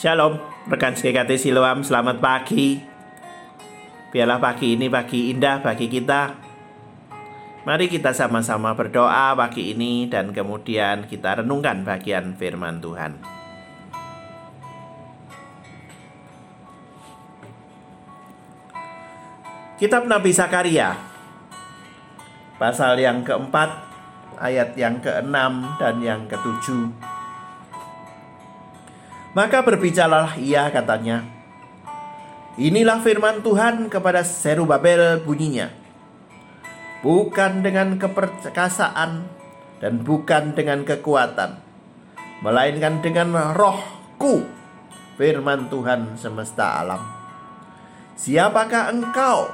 Shalom, rekan GKT Siloam, selamat pagi. Biarlah pagi ini pagi indah bagi kita. Mari kita sama-sama berdoa pagi ini dan kemudian kita renungkan bagian firman Tuhan. Kitab Nabi Sakaria Pasal yang keempat Ayat yang keenam dan yang ketujuh maka berbicaralah ia katanya Inilah firman Tuhan kepada Serubabel bunyinya. Bukan dengan keperkasaan dan bukan dengan kekuatan Melainkan dengan rohku Firman Tuhan semesta alam. Siapakah engkau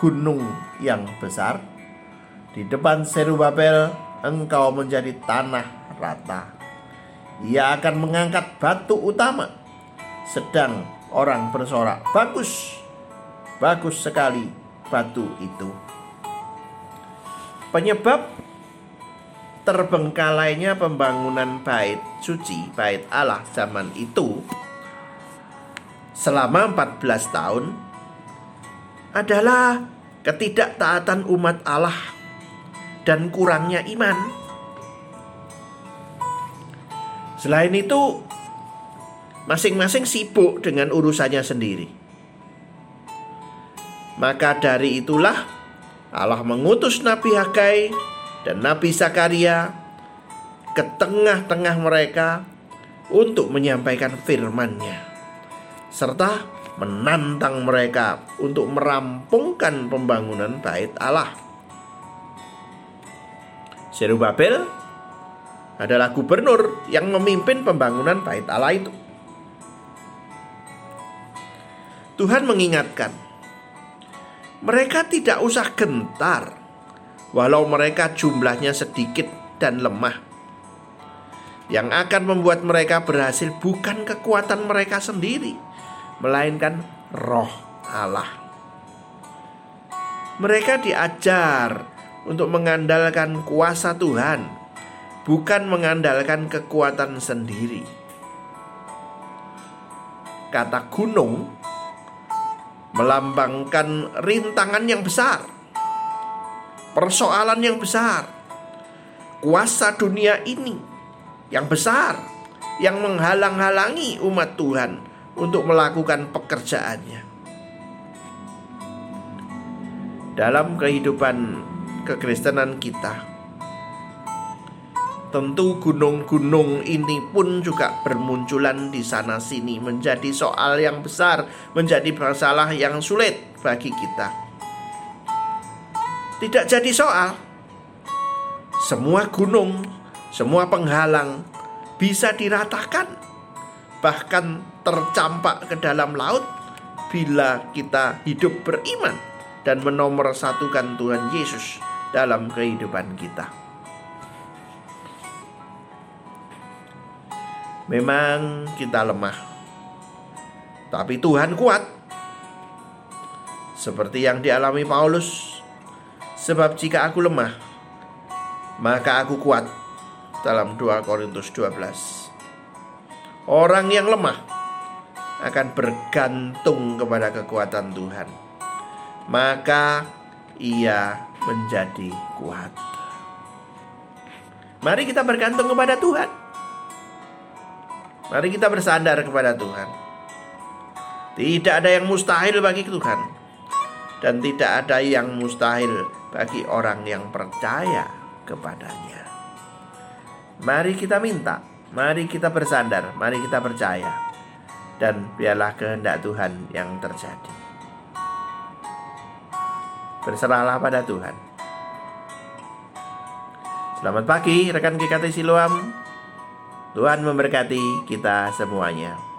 gunung yang besar? Di depan Serubabel engkau menjadi tanah rata ia akan mengangkat batu utama. Sedang orang bersorak, "Bagus, bagus sekali batu itu." Penyebab terbengkalainya pembangunan bait suci, bait Allah zaman itu selama 14 tahun adalah ketidaktaatan umat Allah dan kurangnya iman. Selain itu, masing-masing sibuk dengan urusannya sendiri. Maka dari itulah Allah mengutus Nabi Hagai dan Nabi Zakaria ke tengah-tengah mereka untuk menyampaikan firman-Nya serta menantang mereka untuk merampungkan pembangunan bait Allah. Serubabel adalah gubernur yang memimpin pembangunan bait Allah itu. Tuhan mengingatkan, mereka tidak usah gentar, walau mereka jumlahnya sedikit dan lemah. Yang akan membuat mereka berhasil bukan kekuatan mereka sendiri, melainkan roh Allah. Mereka diajar untuk mengandalkan kuasa Tuhan bukan mengandalkan kekuatan sendiri. Kata gunung melambangkan rintangan yang besar, persoalan yang besar, kuasa dunia ini yang besar yang menghalang-halangi umat Tuhan untuk melakukan pekerjaannya. Dalam kehidupan kekristenan kita, Tentu gunung-gunung ini pun juga bermunculan di sana sini menjadi soal yang besar, menjadi masalah yang sulit bagi kita. Tidak jadi soal. Semua gunung, semua penghalang bisa diratakan, bahkan tercampak ke dalam laut bila kita hidup beriman dan menomorsatukan Tuhan Yesus dalam kehidupan kita. Memang kita lemah, tapi Tuhan kuat, seperti yang dialami Paulus. Sebab jika aku lemah, maka aku kuat. Dalam 2 Korintus 12. Orang yang lemah akan bergantung kepada kekuatan Tuhan. Maka ia menjadi kuat. Mari kita bergantung kepada Tuhan. Mari kita bersandar kepada Tuhan. Tidak ada yang mustahil bagi Tuhan, dan tidak ada yang mustahil bagi orang yang percaya kepadanya. Mari kita minta, mari kita bersandar, mari kita percaya, dan biarlah kehendak Tuhan yang terjadi. Berserahlah pada Tuhan. Selamat pagi rekan GKT Siloam. Tuhan memberkati kita semuanya.